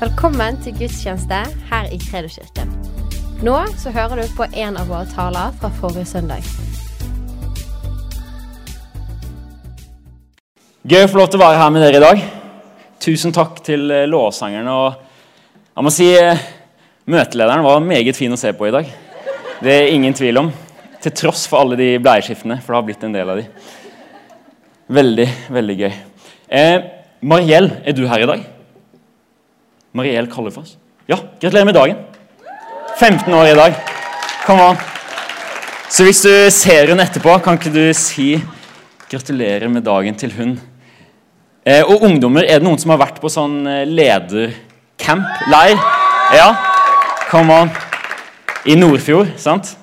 Velkommen til gudstjeneste her i Kredoskirken. Nå så hører du på en av våre taler fra forrige søndag. Gøy å få lov til å være her med dere i dag. Tusen takk til eh, lovsangerne. Og jeg må si eh, møtelederen var meget fin å se på i dag. Det er ingen tvil om. Til tross for alle de bleieskiftene, for det har blitt en del av de. Veldig, veldig gøy. Eh, Mariell, er du her i dag? Mariell Kallefoss. Ja, gratulerer med dagen. 15 år i dag. Come on. Så hvis du ser hun etterpå, kan ikke du si gratulerer med dagen til hun? Eh, og ungdommer, er det noen som har vært på sånn eh, ledercamp? Leir? Ja? Come on. I Nordfjord, sant?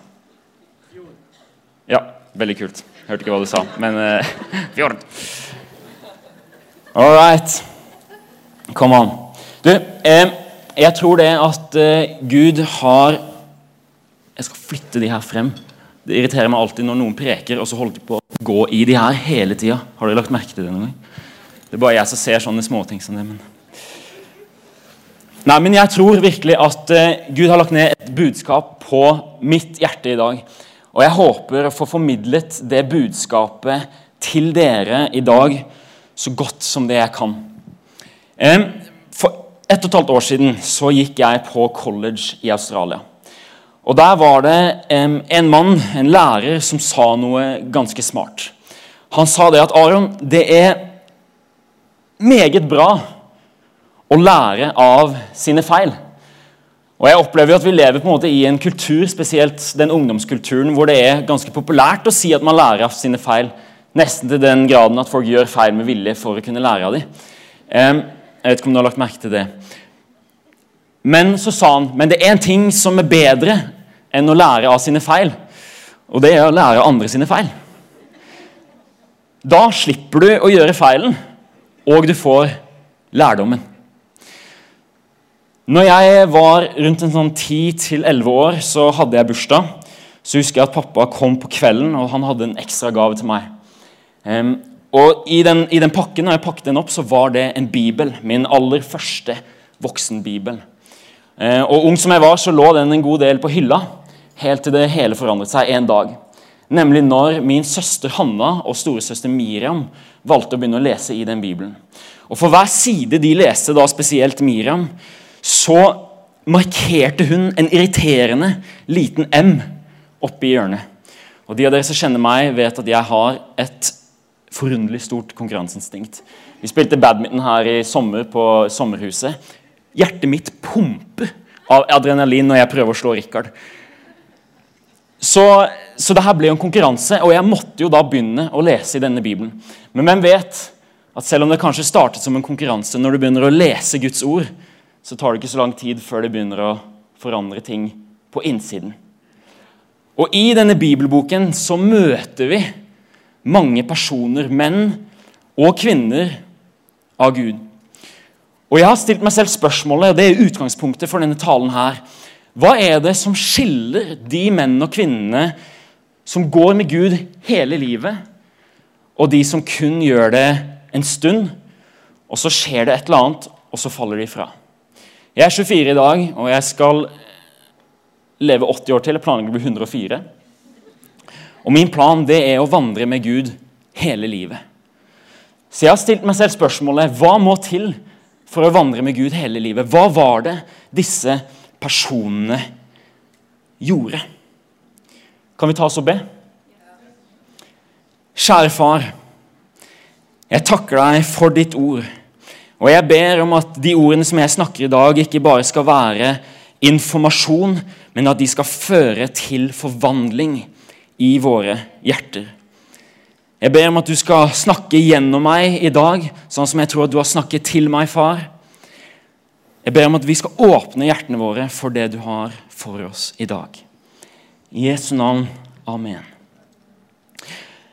Ja, veldig kult. Hørte ikke hva du sa, men eh, Fjord. All right. Come on. Du, eh, jeg tror det at eh, Gud har Jeg skal flytte de her frem. Det irriterer meg alltid når noen preker, og så holder de på å gå i de her hele tida. Har dere lagt merke til det noen gang? Det er bare jeg som ser sånne småting som det. men... Nei, men jeg tror virkelig at eh, Gud har lagt ned et budskap på mitt hjerte i dag. Og jeg håper å få formidlet det budskapet til dere i dag så godt som det jeg kan. Eh, ett og et halvt år siden så gikk jeg på college i Australia. Og Der var det um, en mann, en lærer, som sa noe ganske smart. Han sa det at Aron, det er meget bra å lære av sine feil. Og jeg opplever jo at Vi lever på en måte i en kultur, spesielt den ungdomskulturen, hvor det er ganske populært å si at man lærer av sine feil. Nesten til den graden at folk gjør feil med vilje for å kunne lære av dem. Um, jeg vet ikke om du har lagt merke til det. Men så sa han men det er en ting som er bedre enn å lære av sine feil. Og det er å lære av andre sine feil. Da slipper du å gjøre feilen, og du får lærdommen. Når jeg var rundt en sånn 10-11 år, så hadde jeg bursdag. Så husker jeg at pappa kom på kvelden, og han hadde en ekstra gave til meg. Um, og i den, i den, pakken når jeg pakket den opp, så var det en bibel. Min aller første voksenbibel. Eh, og Ung som jeg var, så lå den en god del på hylla, helt til det hele forandret seg en dag. Nemlig når min søster Hanna og storesøster Miriam valgte å begynne å lese i den bibelen. Og For hver side de leste, da spesielt Miriam, så markerte hun en irriterende liten M oppi hjørnet. Og De av dere som kjenner meg, vet at jeg har et forunderlig stort konkurranseinstinkt. Vi spilte badminton her i sommer på sommerhuset. Hjertet mitt pumper av adrenalin når jeg prøver å slå Richard. Så, så det her ble jo en konkurranse, og jeg måtte jo da begynne å lese i denne bibelen. Men hvem vet at selv om det kanskje startet som en konkurranse, når du begynner å lese Guds ord, så tar det ikke så lang tid før det begynner å forandre ting på innsiden. Og i denne bibelboken så møter vi mange personer, menn og kvinner, av Gud. Og Jeg har stilt meg selv spørsmålet, og det er utgangspunktet for denne talen her. Hva er det som skiller de menn og kvinnene som går med Gud hele livet, og de som kun gjør det en stund, og så skjer det et eller annet, og så faller de fra? Jeg er 24 i dag, og jeg skal leve 80 år til. Jeg planlegger å bli 104. Og Min plan det er å vandre med Gud hele livet. Så jeg har stilt meg selv spørsmålet hva må til for å vandre med Gud hele livet? Hva var det disse personene gjorde? Kan vi ta oss og be? Kjære far. Jeg takker deg for ditt ord. Og jeg ber om at de ordene som jeg snakker i dag, ikke bare skal være informasjon, men at de skal føre til forvandling i våre hjerter. Jeg ber om at du skal snakke gjennom meg i dag, sånn som jeg tror at du har snakket til meg, far. Jeg ber om at vi skal åpne hjertene våre for det du har for oss i dag. I Jesu navn. Amen.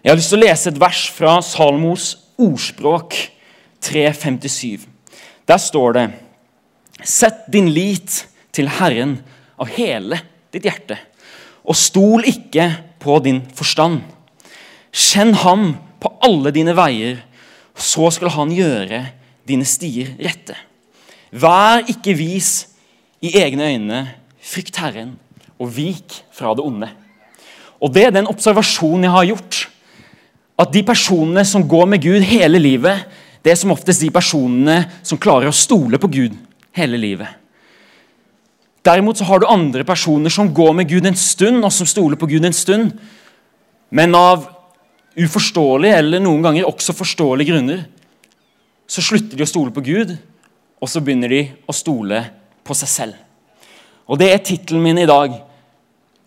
Jeg har lyst til å lese et vers fra Salmos ordspråk 357. Der står det Sett din lit til Herren av hele ditt hjerte, og stol ikke på din forstand. Kjenn ham på alle dine veier, så skal han gjøre dine stier rette. Vær ikke vis i egne øyne, frykt Herren, og vik fra det onde. Og Det er den observasjonen jeg har gjort. At de personene som går med Gud hele livet, det er som oftest de personene som klarer å stole på Gud hele livet. Derimot så har du andre personer som går med Gud en stund, og som stoler på Gud en stund, men av uforståelige eller noen ganger også forståelige grunner så slutter de å stole på Gud, og så begynner de å stole på seg selv. Og Det er tittelen min i dag.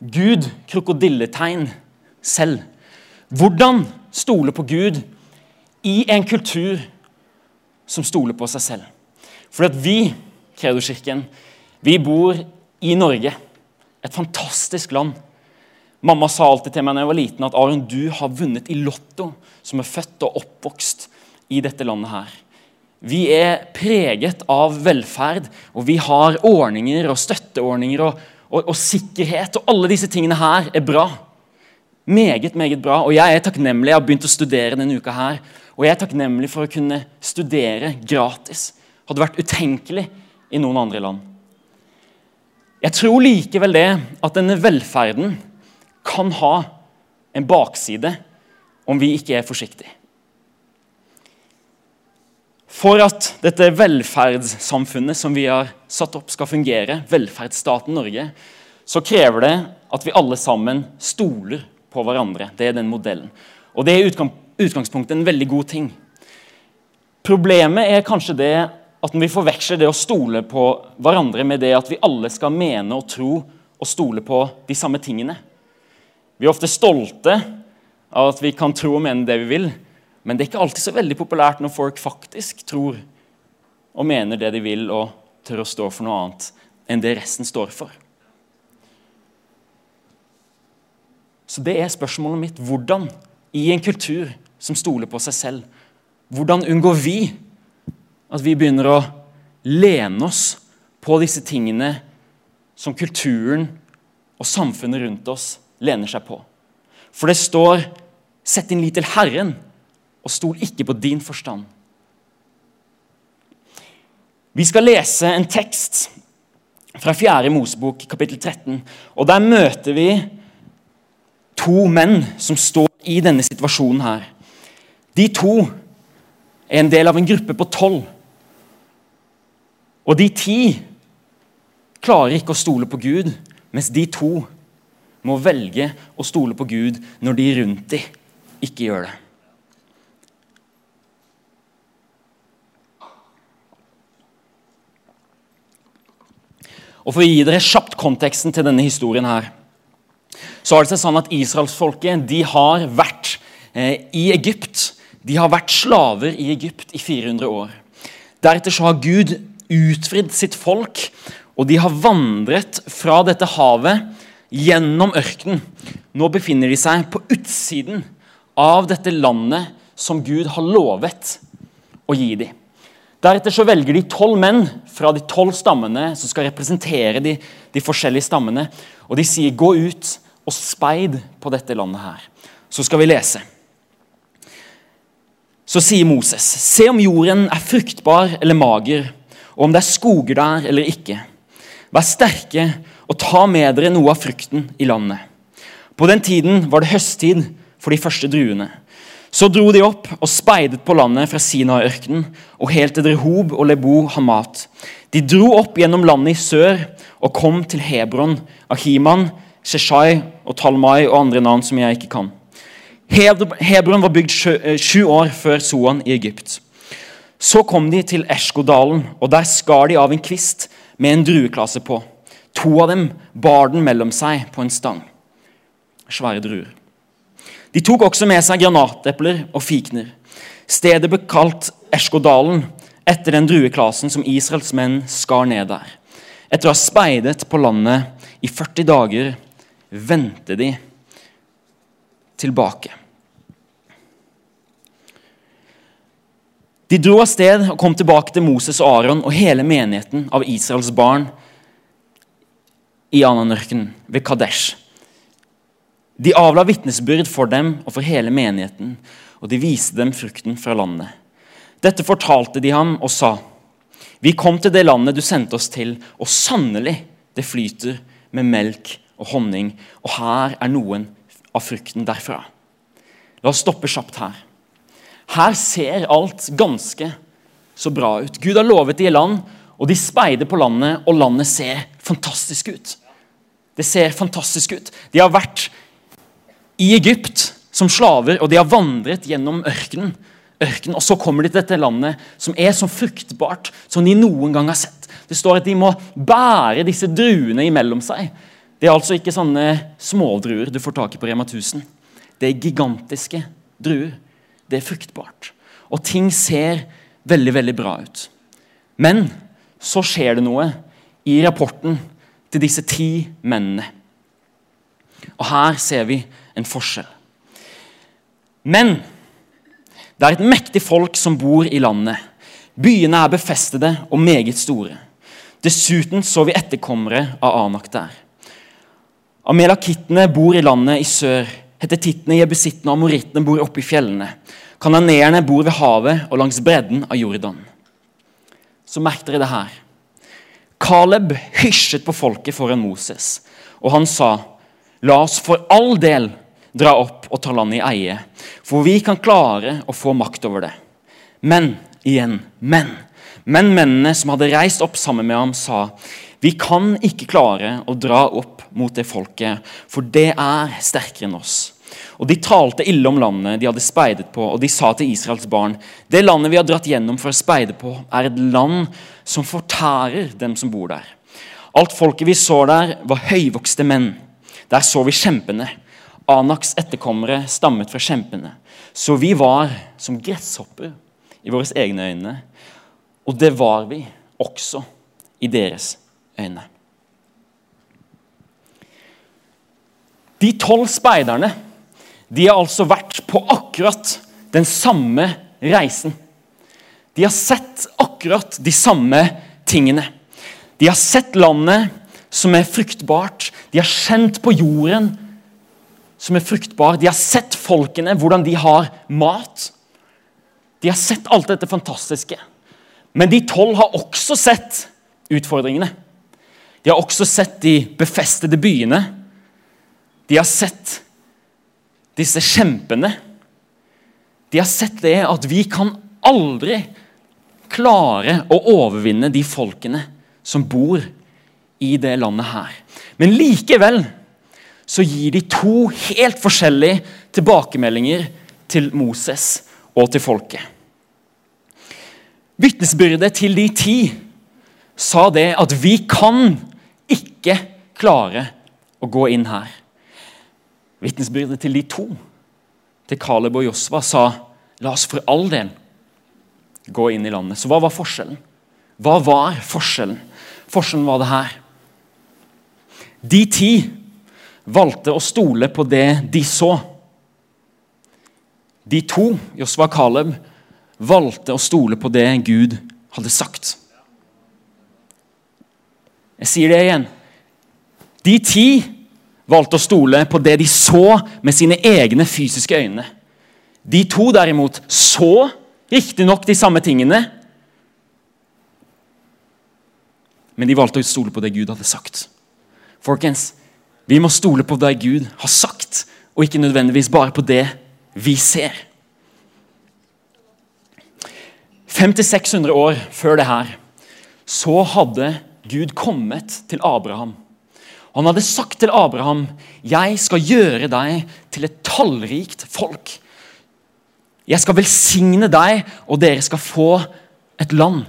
Gud krokodilletegn selv. Hvordan stole på Gud i en kultur som stoler på seg selv. For at vi, Kredoskirken, vi bor i Norge. Et fantastisk land. Mamma sa alltid til meg når jeg var liten at Aron, du har vunnet i Lotto som er født og oppvokst i dette landet her. Vi er preget av velferd, og vi har ordninger og støtteordninger og, og, og sikkerhet. Og alle disse tingene her er bra. Meget, meget bra. Og jeg er takknemlig. Jeg har begynt å studere denne uka her. Og jeg er takknemlig for å kunne studere gratis. Hadde vært utenkelig i noen andre land. Jeg tror likevel det at denne velferden kan ha en bakside om vi ikke er forsiktige. For at dette velferdssamfunnet som vi har satt opp, skal fungere, velferdsstaten Norge, så krever det at vi alle sammen stoler på hverandre. Det er den modellen. Og det er i utgangspunktet en veldig god ting. Problemet er kanskje det at vi forveksler det å stole på hverandre med det at vi alle skal mene og tro og stole på de samme tingene. Vi er ofte stolte av at vi kan tro og mene det vi vil, men det er ikke alltid så veldig populært når folk faktisk tror og mener det de vil, og tør å stå for noe annet enn det resten står for. Så det er spørsmålet mitt. Hvordan, i en kultur som stoler på seg selv, hvordan unngår vi at vi begynner å lene oss på disse tingene som kulturen og samfunnet rundt oss lener seg på? For det står 'Sett din lit til Herren, og stol ikke på din forstand'. Vi skal lese en tekst fra 4. Mosebok, kapittel 13. og Der møter vi to menn som står i denne situasjonen her. De to er en del av en gruppe på tolv. Og de ti klarer ikke å stole på Gud, mens de to må velge å stole på Gud når de rundt dem ikke gjør det. Og For å gi dere kjapt konteksten til denne historien her, så har det seg sånn at israelsfolket de har vært eh, i Egypt. De har vært slaver i Egypt i 400 år. Deretter så har Gud utfridd sitt folk, og de har vandret fra dette havet gjennom ørkenen. Nå befinner de seg på utsiden av dette landet som Gud har lovet å gi dem. Deretter så velger de tolv menn fra de tolv stammene som skal representere de, de forskjellige stammene. Og de sier 'gå ut' og speid på dette landet her. Så skal vi lese. Så sier Moses, se om jorden er fruktbar eller mager, og om det er skoger der eller ikke. Vær sterke og ta med dere noe av frukten i landet. På den tiden var det høsttid for de første druene. Så dro de opp og speidet på landet fra Sinai-ørkenen og helt til Rehob og Lebo Hamat. De dro opp gjennom landet i sør og kom til Hebron, Ahiman, Sheshai og Talmai og andre navn som jeg ikke kan. Hebron var bygd eh, sju år før Soan i Egypt. Så kom de til Eskodalen, og der skar de av en kvist med en drueklase på. To av dem bar den mellom seg på en stang. Svære druer. De tok også med seg granatepler og fikner. Stedet ble kalt Eskodalen etter den drueklasen som Israels menn skar ned der. Etter å ha speidet på landet i 40 dager vendte de tilbake. De dro av sted og kom tilbake til Moses og Aron og hele menigheten av Israels barn i Ananørkenen ved Kadesh. De avla vitnesbyrd for dem og for hele menigheten, og de viste dem frukten fra landet. Dette fortalte de ham og sa:" Vi kom til det landet du sendte oss til, og sannelig, det flyter med melk og honning, og her er noen av frukten derfra. La oss stoppe kjapt her. Her ser alt ganske så bra ut. Gud har lovet de land, og de speider på landet, og landet ser fantastisk ut. Det ser fantastisk ut. De har vært i Egypt som slaver, og de har vandret gjennom ørkenen. Ørken, Og så kommer de til dette landet som er så fruktbart som de noen gang har sett. Det står at de må bære disse druene imellom seg. Det er altså ikke sånne smådruer du får tak i på Rema 1000. Det er gigantiske druer. Det er fruktbart. Og ting ser veldig, veldig bra ut. Men så skjer det noe i rapporten til disse ti mennene. Og her ser vi en forskjell. Men det er et mektig folk som bor i landet. Byene er befestede og meget store. Dessuten så vi etterkommere av Anak der. Amelakittene bor i landet i sør. Hetetittene, jebusittene og amorittene bor oppe i fjellene. Kananeerne bor ved havet og langs bredden av Jordan. Så merk dere det her. Caleb hysjet på folket foran Moses, og han sa, La oss for all del dra opp og ta landet i eie, for vi kan klare å få makt over det. Men igjen, men. Men mennene som hadde reist opp sammen med ham, sa vi kan ikke klare å dra opp mot det folket, for det er sterkere enn oss. Og De talte ille om landet de hadde speidet på, og de sa til Israels barn.: Det landet vi har dratt gjennom for å speide på, er et land som fortærer dem som bor der. Alt folket vi så der, var høyvokste menn. Der så vi kjempene. Anaks etterkommere stammet fra kjempene. Så vi var som gresshopper i våre egne øyne. Og det var vi også i deres øyne. De tolv speiderne de har altså vært på akkurat den samme reisen. De har sett akkurat de samme tingene. De har sett landet som er fruktbart. De har kjent på jorden som er fruktbar. De har sett folkene, hvordan de har mat. De har sett alt dette fantastiske. Men de tolv har også sett utfordringene. De har også sett de befestede byene. De har sett disse kjempene. De har sett det at vi kan aldri klare å overvinne de folkene som bor i det landet her. Men likevel så gir de to helt forskjellige tilbakemeldinger til Moses og til folket. Vitnesbyrdet til de ti sa det at vi kan ikke klare å gå inn her. Vitnesbyrdet til de to, til Caleb og Josva, sa la oss for all del gå inn i landet. Så hva var forskjellen? Hva var forskjellen? Forskjellen var det her. De ti valgte å stole på det de så. De to, Josva og Caleb, valgte å stole på det Gud hadde sagt. Jeg sier det igjen. De ti valgte å stole på det de så med sine egne fysiske øyne. De to derimot så riktignok de samme tingene, men de valgte å stole på det Gud hadde sagt. Folkens, vi må stole på det Gud har sagt, og ikke nødvendigvis bare på det vi ser. 500-600 år før det her så hadde Gud kommet til Abraham. Han hadde sagt til Abraham, 'Jeg skal gjøre deg til et tallrikt folk.' 'Jeg skal velsigne deg, og dere skal få et land.'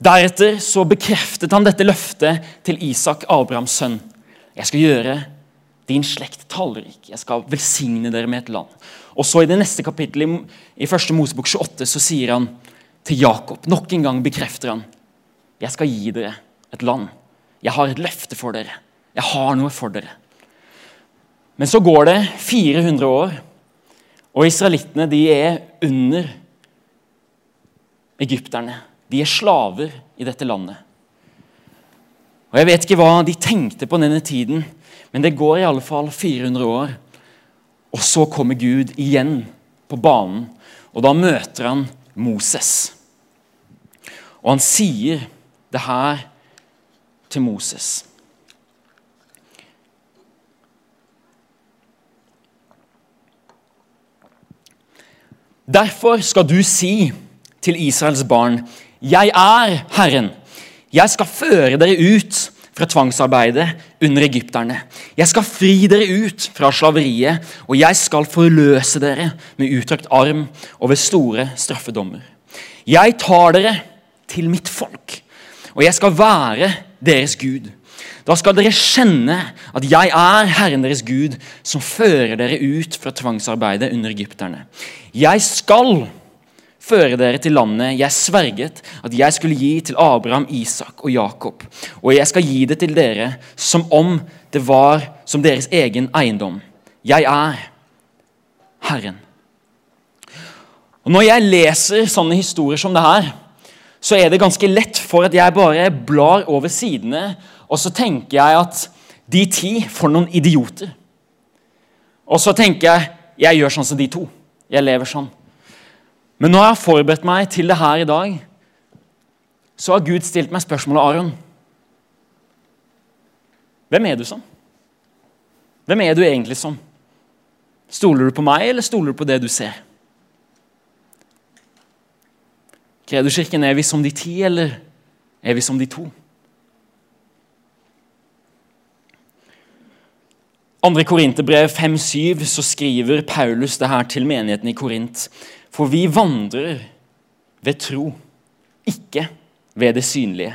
Deretter så bekreftet han dette løftet til Isak, Abrahams sønn. Jeg skal gjøre din slekt tallrik. Jeg skal velsigne dere med et land. Og så I det neste kapittelet, i første Mosebok 28, så sier han til Jakob Nok en gang bekrefter han. Jeg skal gi dere et land. Jeg har et løfte for dere. Jeg har noe for dere. Men så går det 400 år, og israelittene de er under egypterne. De er slaver i dette landet. Og Jeg vet ikke hva de tenkte på denne tiden, men det går i alle fall 400 år. Og så kommer Gud igjen på banen, og da møter han Moses. Og han sier det her til Moses. Derfor skal du si til Israels barn, 'Jeg er Herren. Jeg skal føre dere ut fra tvangsarbeidet under egypterne. Jeg skal fri dere ut fra slaveriet, og jeg skal forløse dere med uttrakt arm og ved store straffedommer. Jeg tar dere til mitt folk, og jeg skal være deres Gud. Da skal dere kjenne at jeg er Herren deres Gud, som fører dere ut fra tvangsarbeidet under egypterne. Jeg skal føre dere til landet jeg sverget at jeg skulle gi til Abraham, Isak og Jakob. Og jeg skal gi det til dere som om det var som deres egen eiendom. Jeg er Herren. Og Når jeg leser sånne historier som det her, så er det ganske lett for at jeg bare blar over sidene, og så tenker jeg at de ti får noen idioter. Og så tenker jeg jeg gjør sånn som de to. Jeg lever sånn. Men når jeg har forberedt meg til det her i dag, så har Gud stilt meg spørsmålet, Aron. Hvem er du som? Hvem er du egentlig som? Stoler du på meg, eller stoler du på det du ser? Kredoskirken, er vi som de ti, eller er vi som de to? Andre Korinterbrev 5,7 så skriver Paulus det her til menigheten i Korint. For vi vandrer ved tro, ikke ved det synlige.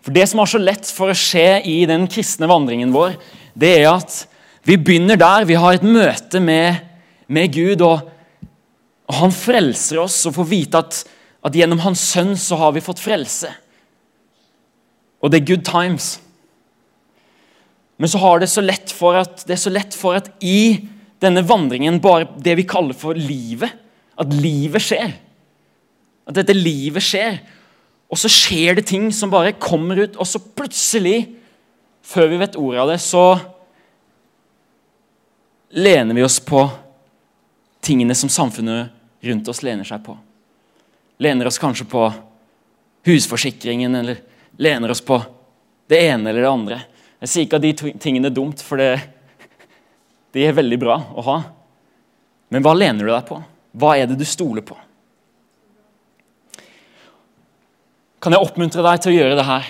For Det som har så lett for å skje i den kristne vandringen vår, det er at vi begynner der. Vi har et møte med, med Gud, og, og, han frelser oss og får vite at, at gjennom hans sønn så har vi fått frelse. Og det er good times. Men så har det så lett for at, det er så lett for at i denne vandringen bare det vi kaller for livet At livet skjer. At dette livet skjer. Og så skjer det ting som bare kommer ut, og så plutselig, før vi vet ordet av det, så lener vi oss på tingene som samfunnet rundt oss lener seg på. Lener oss kanskje på husforsikringen, eller lener oss på det ene eller det andre. Jeg sier ikke at de tingene er dumt, for det, de er veldig bra å ha. Men hva lener du deg på? Hva er det du stoler på? Kan jeg oppmuntre deg til å gjøre det her?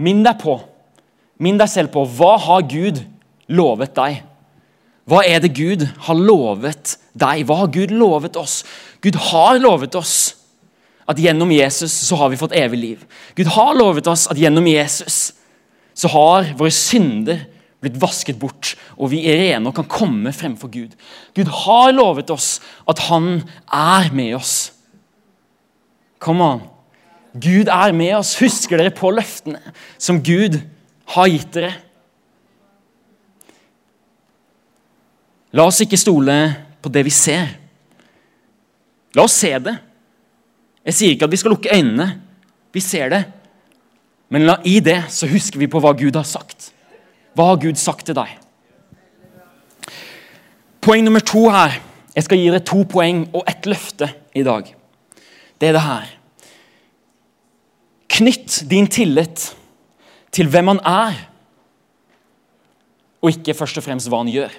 Minn deg på, minn deg selv på hva har Gud lovet deg? Hva er det Gud har lovet deg? Hva har Gud lovet oss? Gud har lovet oss at gjennom Jesus så har vi fått evig liv. Gud har lovet oss at gjennom Jesus så har våre synder blitt vasket bort, og vi er rene og kan komme fremfor Gud. Gud har lovet oss at han er med oss. Come on. Gud er med oss. Husker dere på løftene som Gud har gitt dere? La oss ikke stole på det vi ser. La oss se det. Jeg sier ikke at vi skal lukke øynene. Vi ser det. Men i det så husker vi på hva Gud har sagt. Hva har Gud sagt til deg? Poeng nummer to her. Jeg skal gi dere to poeng og ett løfte i dag. Det er det her. Knytt din tillit til hvem han er, og ikke først og fremst hva han gjør.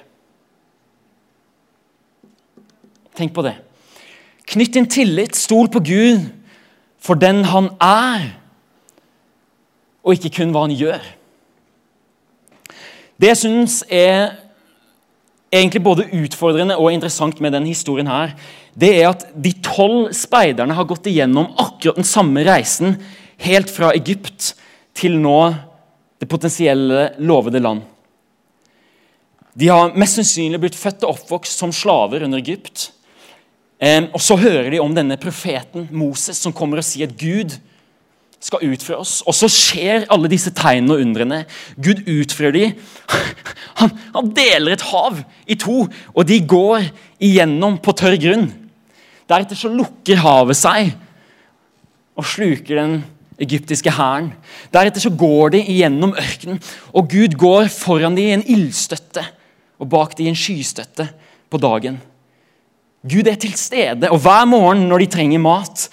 Tenk på det. Knytt din tillit, stol på Gud for den han er og ikke kun hva han gjør. Det jeg syns er egentlig både utfordrende og interessant med denne historien, her, det er at de tolv speiderne har gått igjennom akkurat den samme reisen helt fra Egypt til nå det potensielle lovede land. De har mest sannsynlig blitt født og oppvokst som slaver under Egypt. Og Så hører de om denne profeten Moses som kommer og sier at Gud skal utføre oss. Og så skjer alle disse tegnene og undrene. Gud utfører de. Han, han, deler et hav i to, og de går igjennom på tørr grunn. Deretter så lukker havet seg og sluker den egyptiske hæren. Deretter så går de igjennom ørkenen, og Gud går foran dem i en ildstøtte og bak dem i en skystøtte på dagen. Gud er til stede, og hver morgen når de trenger mat,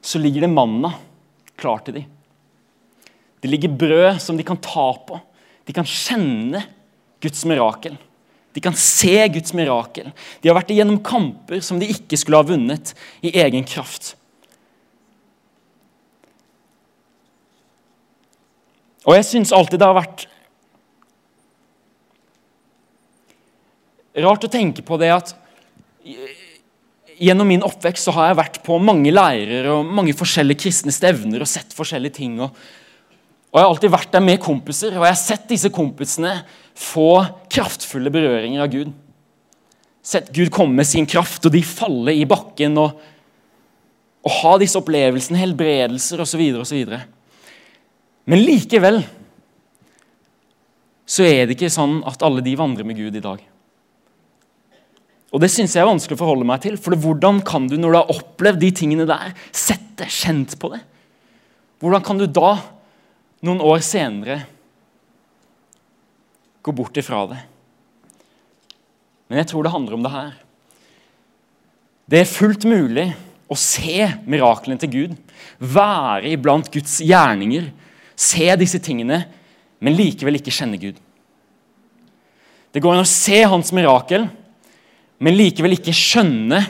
så ligger det manna klar til dem. Det ligger brød som de kan ta på. De kan kjenne Guds mirakel. De kan se Guds mirakel. De har vært igjennom kamper som de ikke skulle ha vunnet i egen kraft. Og jeg syns alltid det har vært rart å tenke på det at gjennom min oppvekst så har jeg vært på mange leirer og mange forskjellige kristne stevner og sett forskjellige ting. Og, og Jeg har alltid vært der med kompiser, og jeg har sett disse kompisene få kraftfulle berøringer av Gud. Sett Gud komme med sin kraft, og de falle i bakken og, og ha disse opplevelsene, helbredelser osv. osv. Men likevel så er det ikke sånn at alle de vandrer med Gud i dag. Og Det syns jeg er vanskelig å forholde meg til. For hvordan kan du, når du har opplevd de tingene der, sett det, kjent på det? Hvordan kan du da, noen år senere, gå bort ifra det? Men jeg tror det handler om det her. Det er fullt mulig å se miraklene til Gud, være iblant Guds gjerninger, se disse tingene, men likevel ikke kjenne Gud. Det går an å se hans mirakel, men likevel ikke skjønne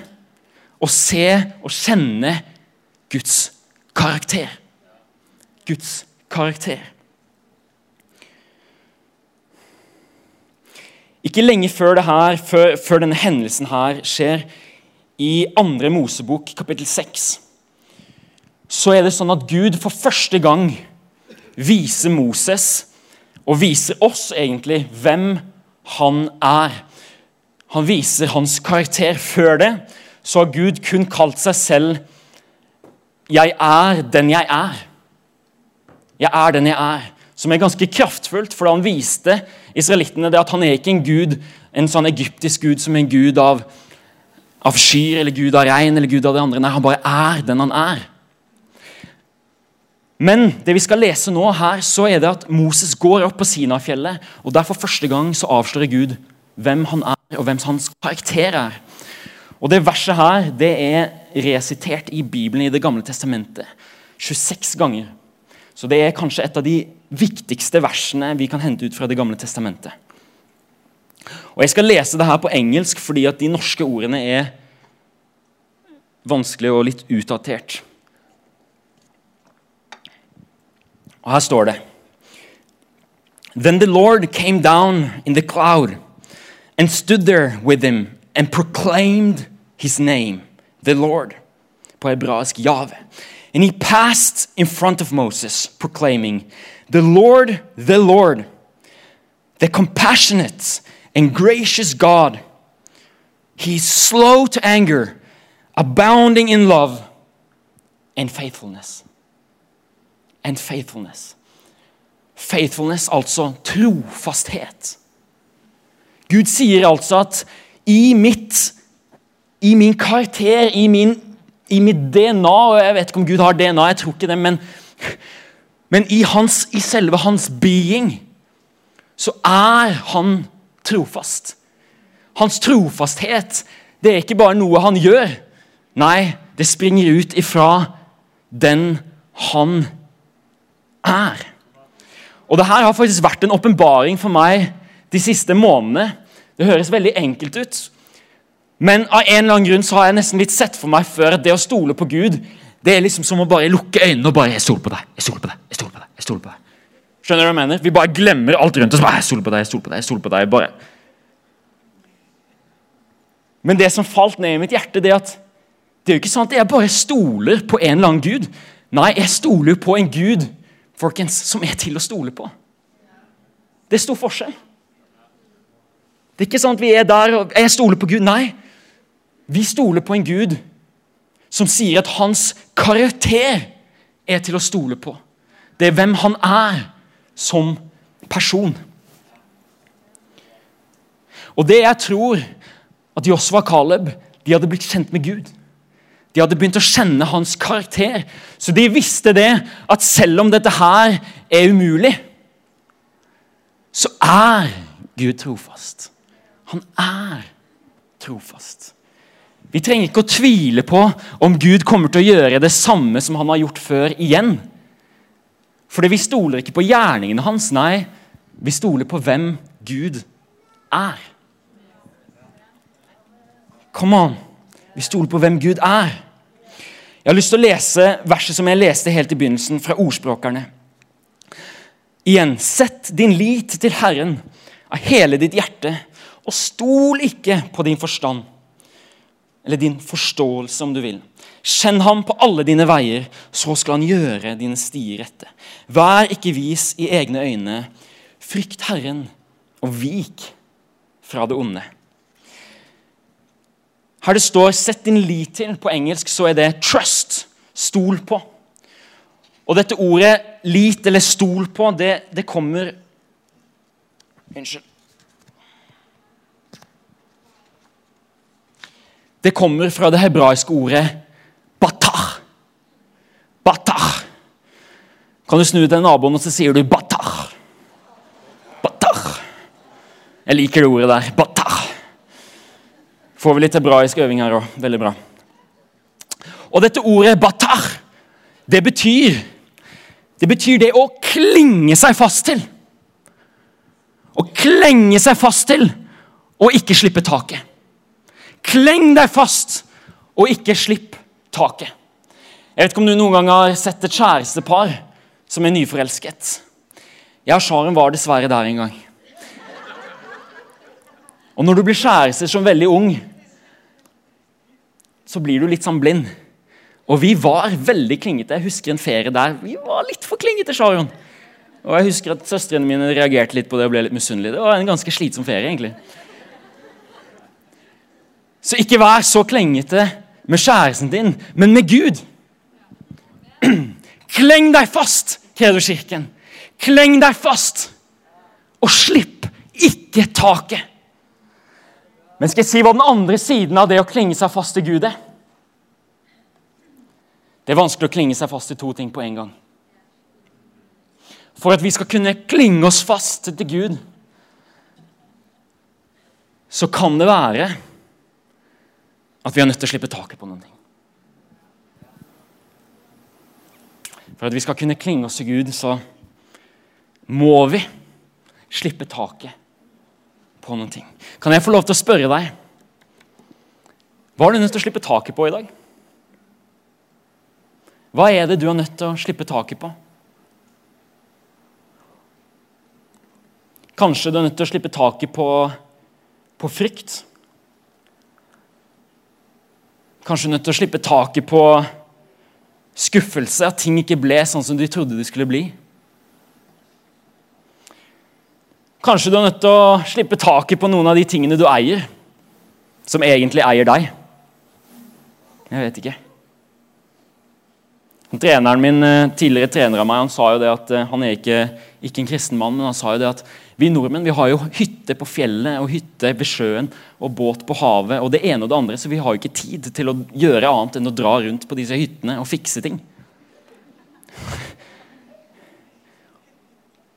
og se og kjenne Guds karakter. Guds karakter. Ikke lenge før, her, før, før denne hendelsen her skjer, i andre Mosebok, kapittel 6, så er det sånn at Gud for første gang viser Moses, og viser oss egentlig, hvem han er. Han viser hans karakter. Før det så har Gud kun kalt seg selv 'Jeg er den jeg er'. Jeg er den jeg er. Som er ganske kraftfullt, for han viste israelittene at han er ikke en gud, en sånn egyptisk gud som en gud av, av skyr eller gud av regn eller gud av det andre. Nei, han bare er den han er. Men det vi skal lese nå her, så er det at Moses går opp på Sinafjellet, og der for første gang så avslører Gud hvem han er, og hvem hans karakter er. Og Det verset her det er resitert i Bibelen i Det gamle testamentet 26 ganger. Så det er kanskje et av de viktigste versene vi kan hente ut fra Det gamle testamentet. Og Jeg skal lese det her på engelsk fordi at de norske ordene er vanskelig og litt utdatert. Og Her står det Then the Lord came down in the cloud and stood there with him and proclaimed his name, the Lord, på hebraisk Yahweh. And he passed in front of Moses, proclaiming, The Lord, the Lord, the compassionate and gracious God. He is slow to anger, abounding in love and faithfulness. And faithfulness. Faithfulness, altså trofasthet. Gud sier altså at i mitt i min karakter, i, min, i mitt DNA og Jeg vet ikke om Gud har DNA, jeg tror ikke det, men, men i, hans, i selve hans being så er han trofast. Hans trofasthet det er ikke bare noe han gjør. Nei, det springer ut ifra den han er. Og det her har faktisk vært en åpenbaring for meg de siste månedene. Det høres veldig enkelt ut. Men av en eller annen grunn så har jeg nesten litt sett for meg før at det å stole på Gud det er liksom som å bare lukke øynene og bare jeg stoler på deg, jeg stoler på deg, jeg stoler på deg. jeg stoler på deg. Skjønner du hva jeg mener? Vi bare glemmer alt rundt oss. bare, jeg stoler på deg, jeg stoler på deg, jeg stoler på deg, bare. Men det som falt ned i mitt hjerte, det at det er jo ikke sånn at jeg bare stoler på en eller annen gud. Nei, jeg stoler jo på en gud folkens, som er til å stole på. Det er stor forskjell. Det er ikke sånn at vi er der og jeg stoler på Gud. Nei, vi stoler på en Gud som sier at hans karakter er til å stole på. Det er hvem han er som person. Og det jeg tror at Josva og Caleb de hadde blitt kjent med Gud. De hadde begynt å kjenne hans karakter. Så de visste det at selv om dette her er umulig, så er Gud trofast. Han er trofast. Vi trenger ikke å tvile på om Gud kommer til å gjøre det samme som han har gjort før, igjen. Fordi vi stoler ikke på gjerningene hans, nei, vi stoler på hvem Gud er. Come on. Vi stoler på hvem Gud er. Jeg har lyst til å lese verset som jeg leste helt i begynnelsen, fra Ordspråkerne. Igjen, sett din lit til Herren av hele ditt hjerte, og stol ikke på din forstand, eller din forståelse, om du vil. Kjenn ham på alle dine veier, så skal han gjøre dine stier rette. Vær ikke vis i egne øyne. Frykt Herren, og vik fra det onde. Her det står 'sett din lit til', på engelsk så er det 'trust'. Stol på. Og dette ordet 'lit' eller 'stol på', det, det kommer Unnskyld. Det kommer fra det hebraiske ordet 'batar'. Batar. Kan du snu til naboen og så sier du 'batar'? Batar. Jeg liker det ordet der. Batar. Får vi litt hebraisk øving her òg. Veldig bra. Og dette ordet 'batar', det betyr Det betyr det å klinge seg fast til. Å klenge seg fast til og ikke slippe taket. Kleng deg fast og ikke slipp taket. Jeg vet ikke om du noen gang har sett et kjærestepar som er nyforelsket. Og Sharon var dessverre der en gang. Og når du blir kjærester som veldig ung, så blir du litt sånn blind. Og vi var veldig klingete. Jeg husker en ferie der vi var litt for klingete. Sharon. Og jeg husker at Søstrene mine reagerte litt på det og ble litt misunnelige. Det var en ganske slitsom ferie. egentlig. Så ikke vær så klengete med kjæresten din, men med Gud. Kleng deg fast, Kredo-kirken. Kleng deg fast, og slipp ikke taket. Men skal jeg si hva den andre siden av det å klinge seg fast til Gud er? Det er vanskelig å klinge seg fast til to ting på en gang. For at vi skal kunne klinge oss fast til Gud, så kan det være at vi er nødt til å slippe taket på noen ting. For at vi skal kunne klinge oss til Gud, så må vi slippe taket på noen ting. Kan jeg få lov til å spørre deg Hva er du nødt til å slippe taket på i dag? Hva er det du er nødt til å slippe taket på? Kanskje du er nødt til å slippe taket på, på frykt. Kanskje nødt til å slippe taket på skuffelse, at ting ikke ble sånn som du trodde det skulle bli. Kanskje du er nødt til å slippe taket på noen av de tingene du eier, som egentlig eier deg. Jeg vet ikke. Treneren min, eh, Tidligere trener av meg han sa jo det at eh, han er ikke, ikke en kristen mann, men han sa jo det at vi nordmenn vi har jo hytte på fjellet og hytte ved sjøen og båt på havet og det ene og det andre, så vi har jo ikke tid til å gjøre annet enn å dra rundt på disse hyttene og fikse ting.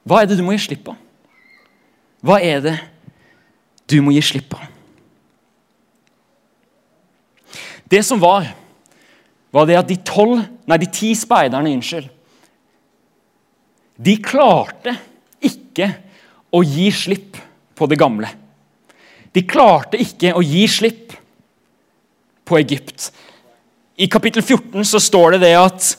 Hva er det du må gi slipp på? Hva er det du må gi slipp på? Det som var, var det at de tolv, nei, de ti speiderne unnskyld, de klarte ikke å gi slipp på det gamle. De klarte ikke å gi slipp på Egypt. I kapittel 14 så står det det at,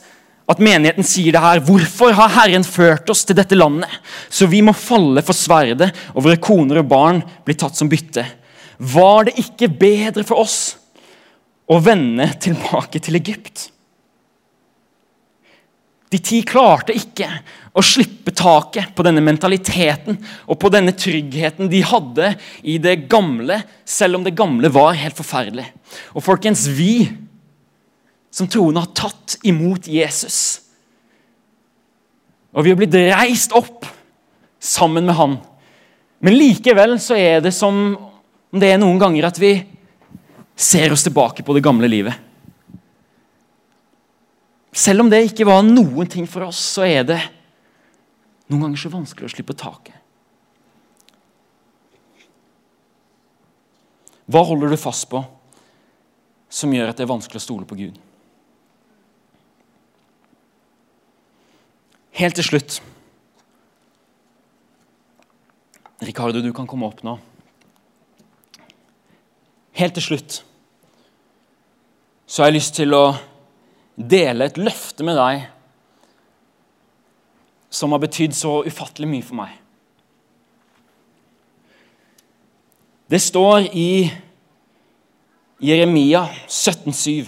at menigheten sier det her. Hvorfor har Herren ført oss til dette landet, så vi må falle for sverdet, og våre koner og barn blir tatt som bytte? Var det ikke bedre for oss å vende tilbake til Egypt? De ti klarte ikke å slippe taket på denne mentaliteten og på denne tryggheten de hadde i det gamle, selv om det gamle var helt forferdelig. Og folkens, vi som troende har tatt imot Jesus, og vi har blitt reist opp sammen med han. Men likevel så er det som om det er noen ganger at vi ser oss tilbake på det gamle livet. Selv om det ikke var noen ting for oss, så er det noen ganger så vanskelig å slippe taket. Hva holder du fast på som gjør at det er vanskelig å stole på Gud. Helt til slutt Ricardo, du kan komme opp nå. Helt til slutt så har jeg lyst til å dele et løfte med deg som har betydd så ufattelig mye for meg. Det står i Jeremia 17,7.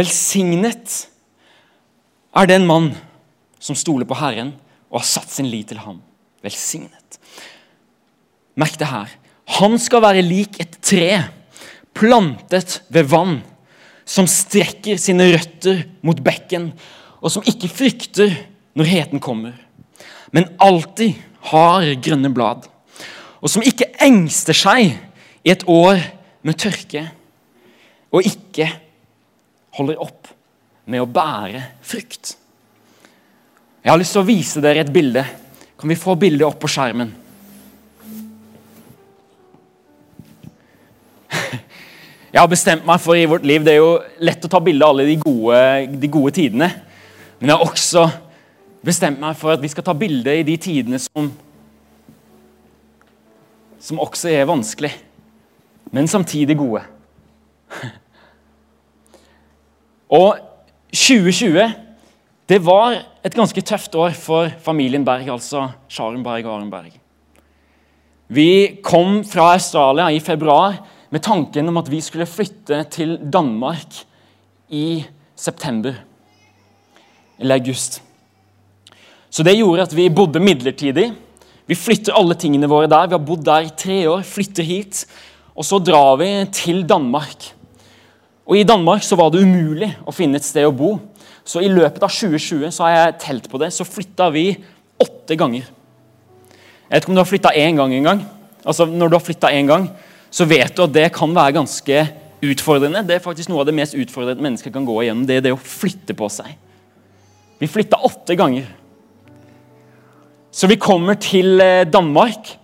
Velsignet er den mann som stoler på Herren og har satt sin lit til ham. Velsignet. Merk det her. Han skal være lik et tre plantet ved vann, som strekker sine røtter mot bekken, og som ikke frykter når heten kommer, men alltid har grønne blad, og som ikke engster seg i et år med tørke, og ikke holder opp med å bære frukt. Jeg har lyst til å vise dere et bilde. Kan vi få bildet opp på skjermen? Jeg har bestemt meg for i vårt liv Det er jo lett å ta bilde av alle de gode, de gode, tidene. Men jeg har også bestemt meg for at vi skal ta bilde i de tidene som Som også er vanskelig, men samtidig gode. Og 2020 det var et ganske tøft år for familien Berg, altså Sharon Berg og Aron Berg. Vi kom fra Australia i februar med tanken om at vi skulle flytte til Danmark i september eller august. Så det gjorde at vi bodde midlertidig. Vi flytter alle tingene våre der. Vi har bodd der i tre år, flytter hit. Og så drar vi til Danmark. Og I Danmark så var det umulig å finne et sted å bo. Så i løpet av 2020 så har jeg telt på det, så flytta vi åtte ganger. Jeg vet ikke om du har flytta én gang en gang. Altså, når du har flytta én gang, så vet du at det kan være ganske utfordrende. Det er faktisk Noe av det mest utfordrende mennesker kan gå igjennom, det er det å flytte på seg. Vi flytta åtte ganger. Så vi kommer til eh, Danmark,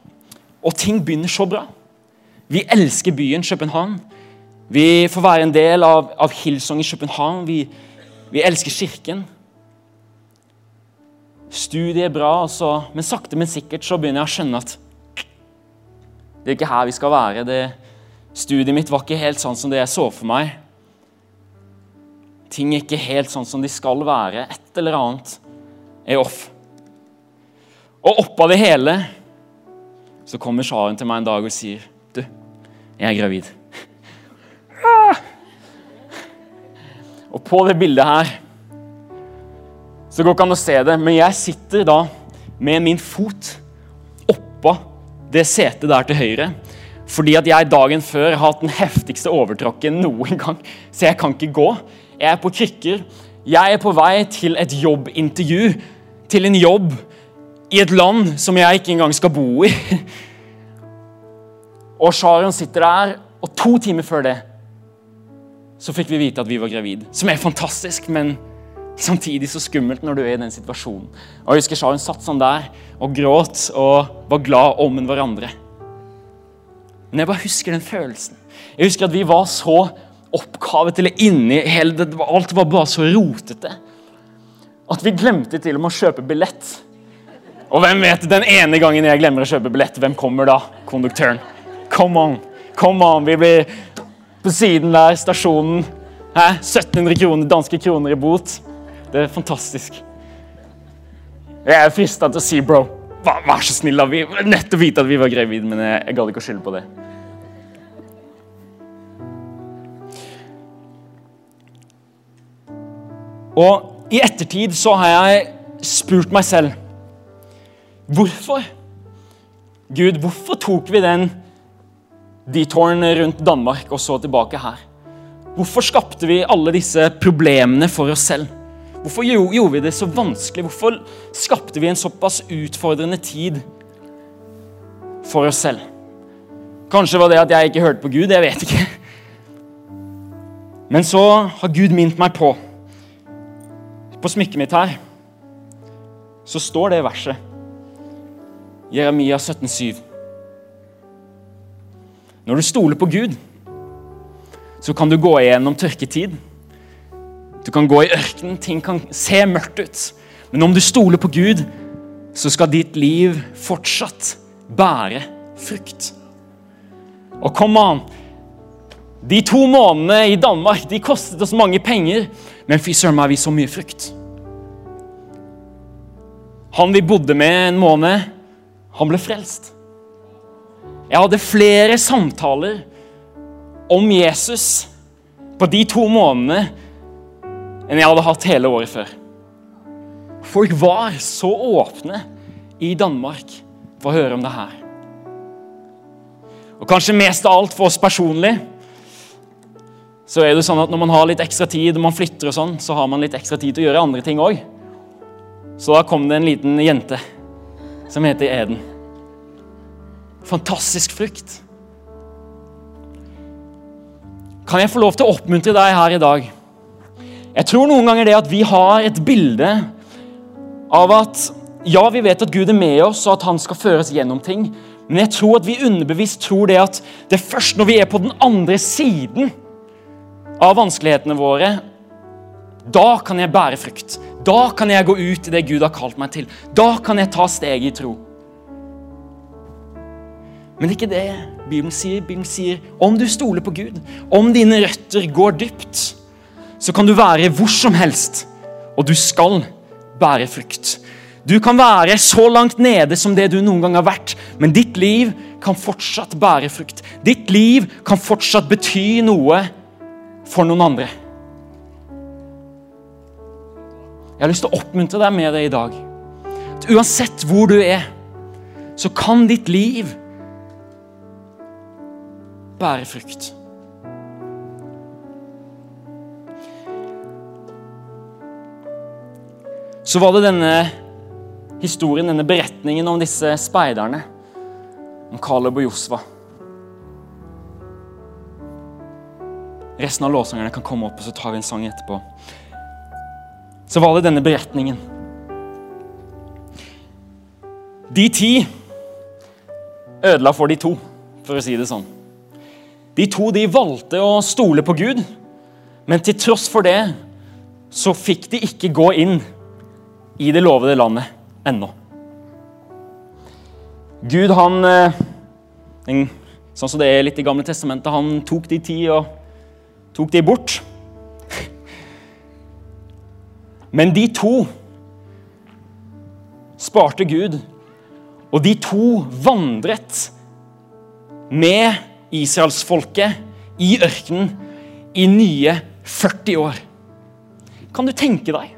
og ting begynner så bra. Vi elsker byen København. Vi får være en del av, av Hillsong i København. Vi, vi elsker kirken. Studiet er bra, altså. men sakte, men sikkert så begynner jeg å skjønne at det er ikke her vi skal være. Det, studiet mitt var ikke helt sånn som det jeg så for meg. Ting er ikke helt sånn som de skal være. Et eller annet er off. Og oppå det hele så kommer Sharon til meg en dag og sier Du, jeg er gravid. Og på det bildet her så går ikke an å se det, men jeg sitter da med min fot oppå det setet der til høyre. Fordi at jeg dagen før har hatt den heftigste overtråkken noen gang. Så jeg kan ikke gå. Jeg er på krykker. Jeg er på vei til et jobbintervju. Til en jobb i et land som jeg ikke engang skal bo i. Og Sharon sitter der, og to timer før det så fikk vi vite at vi var gravid. Som er fantastisk, men samtidig så skummelt når du er i den situasjonen. Og jeg husker Hun satt sånn der og gråt og var glad om hverandre. Men jeg bare husker den følelsen. Jeg husker at vi var så oppkavet eller inni hele det, Alt var bare så rotete at vi glemte til og med å kjøpe billett. Og hvem vet, den ene gangen jeg glemmer å kjøpe billett, hvem kommer da? Konduktøren. Come on, come on. Vi blir på siden der, stasjonen. Hæ? 1700 kroner, danske kroner i bot. Det er fantastisk. Jeg er frista til å si, bro, vær, vær så snill, da. Vi nettopp vite at vi var gravide, men jeg, jeg gadd ikke å skylde på det. Og i ettertid så har jeg spurt meg selv Hvorfor? Gud, hvorfor tok vi den detouren rundt Danmark og så tilbake her? Hvorfor skapte vi alle disse problemene for oss selv? Hvorfor gjorde vi det så vanskelig? Hvorfor skapte vi en såpass utfordrende tid for oss selv? Kanskje var det at jeg ikke hørte på Gud. Jeg vet ikke. Men så har Gud minnet meg på På smykket mitt her så står det verset. Jeremia 17,7. Når du stoler på Gud, så kan du gå igjennom tørketid. Du kan gå i ørkenen, ting kan se mørkt ut. Men om du stoler på Gud, så skal ditt liv fortsatt bære frukt. Og kom an! De to månedene i Danmark de kostet oss mange penger, men fy søren meg, vi så mye frukt. Han vi bodde med en måned, han ble frelst. Jeg hadde flere samtaler om Jesus på de to månedene enn jeg hadde hatt hele året før. Folk var så åpne i Danmark for å høre om det her. Og kanskje mest av alt for oss personlig så er det sånn at når man har litt ekstra tid og man flytter, og sånn, så har man litt ekstra tid til å gjøre andre ting òg. Så da kom det en liten jente som heter Eden. Fantastisk frukt. Kan jeg få lov til å oppmuntre deg her i dag? Jeg tror noen ganger det at vi har et bilde av at ja, vi vet at Gud er med oss, og at han skal føre oss gjennom ting. Men jeg tror at vi underbevisst tror det at det er først når vi er på den andre siden av vanskelighetene våre, da kan jeg bære frukt. Da kan jeg gå ut i det Gud har kalt meg til. Da kan jeg ta steg i tro. Men det er ikke det Bibelen sier. Bibelen sier om du stoler på Gud, om dine røtter går dypt, så kan du være hvor som helst, og du skal bære frukt. Du kan være så langt nede som det du noen gang har vært, men ditt liv kan fortsatt bære frukt. Ditt liv kan fortsatt bety noe for noen andre. Jeg har lyst til å oppmuntre deg med det i dag. At uansett hvor du er, så kan ditt liv bære frukt. Så var det denne historien, denne beretningen om disse speiderne. Om Caleb og Josva. Resten av låtsangerne kan komme opp, og så tar vi en sang etterpå. Så var det denne beretningen. De ti ødela for de to, for å si det sånn. De to de valgte å stole på Gud, men til tross for det så fikk de ikke gå inn i det lovede landet ennå. Gud, han en, Sånn som det er litt i Gamle testamentet, han tok de ti og tok de bort. Men de to sparte Gud, og de to vandret med israelsfolket i ørkenen i nye 40 år. Kan du tenke deg?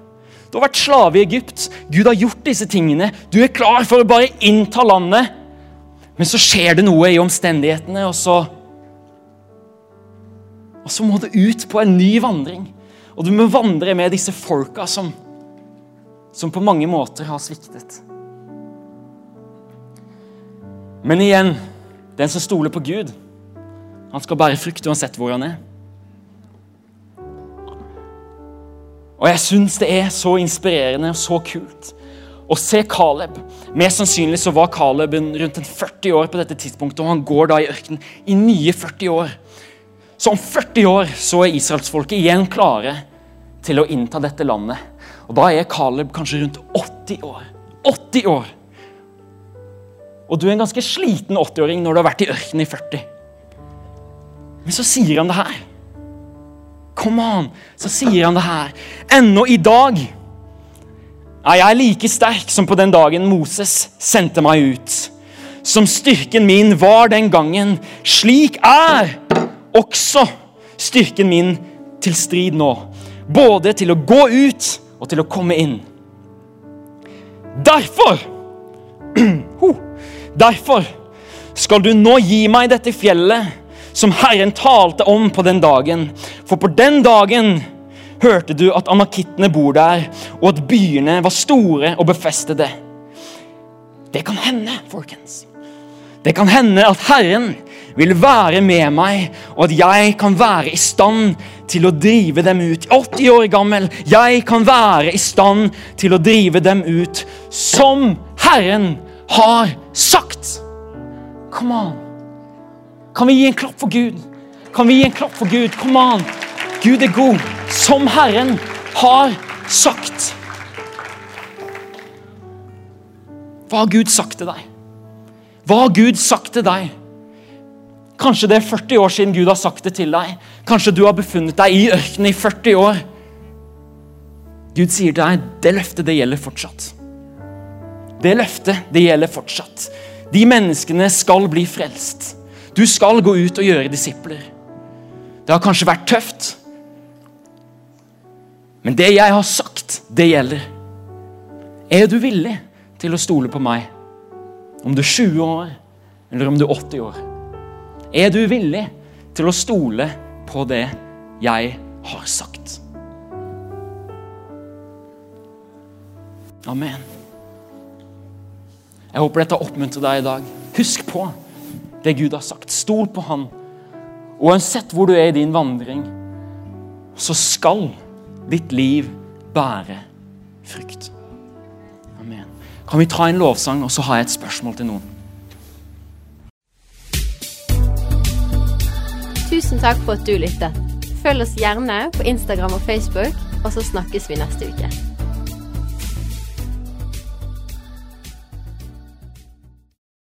Du har vært slave i Egypt. Gud har gjort disse tingene. Du er klar for å bare innta landet. Men så skjer det noe i omstendighetene, og så Og så må du ut på en ny vandring. Og du må vandre med disse folka som, som på mange måter har sviktet. Men igjen, den som stoler på Gud, han skal bære frukt uansett hvor han er. Og jeg syns det er så inspirerende og så kult å se Caleb. Mest sannsynlig så var Caleb rundt en 40 år på dette tidspunktet, og han går da i ørkenen i nye 40 år. Så om 40 år så er israelsfolket igjen klare til å innta dette landet. Og da er Caleb kanskje rundt 80 år. 80 år! Og du er en ganske sliten 80-åring når du har vært i ørkenen i 40. Men så sier han det her. Come on! Så sier han det her. Ennå i dag er jeg like sterk som på den dagen Moses sendte meg ut. Som styrken min var den gangen, slik er også styrken min til strid nå. Både til å gå ut og til å komme inn. Derfor Derfor skal du nå gi meg dette fjellet som Herren talte om på den dagen. For på den dagen hørte du at anakittene bor der, og at byene var store og befestede. Det kan hende, folkens. Det kan hende at Herren vil være med meg, og at jeg kan være i stand til å drive dem ut. 80 år gammel, jeg kan være i stand til å drive dem ut som Herren har sagt. Come on. Kan vi gi en klapp for Gud? Kan vi gi en klapp for Gud? Kom an! Gud er god, som Herren har sagt. Hva har Gud sagt til deg? Hva har Gud sagt til deg? Kanskje det er 40 år siden Gud har sagt det til deg. Kanskje du har befunnet deg i ørkenen i 40 år. Gud sier til deg det løftet det gjelder fortsatt. Det løftet det gjelder fortsatt. De menneskene skal bli frelst. Du skal gå ut og gjøre disipler. Det har kanskje vært tøft, men det jeg har sagt, det gjelder. Er du villig til å stole på meg? Om du er 20 år, eller om du er 80 år. Er du villig til å stole på det jeg har sagt? Amen. Jeg håper dette oppmuntrer deg i dag. Husk på det Gud har sagt. Stol på Han. Uansett hvor du er i din vandring, så skal ditt liv bære frukt. Amen. Kan vi ta en lovsang, og så har jeg et spørsmål til noen. Tusen takk for at du lyttet. Følg oss gjerne på Instagram og Facebook, og så snakkes vi neste uke.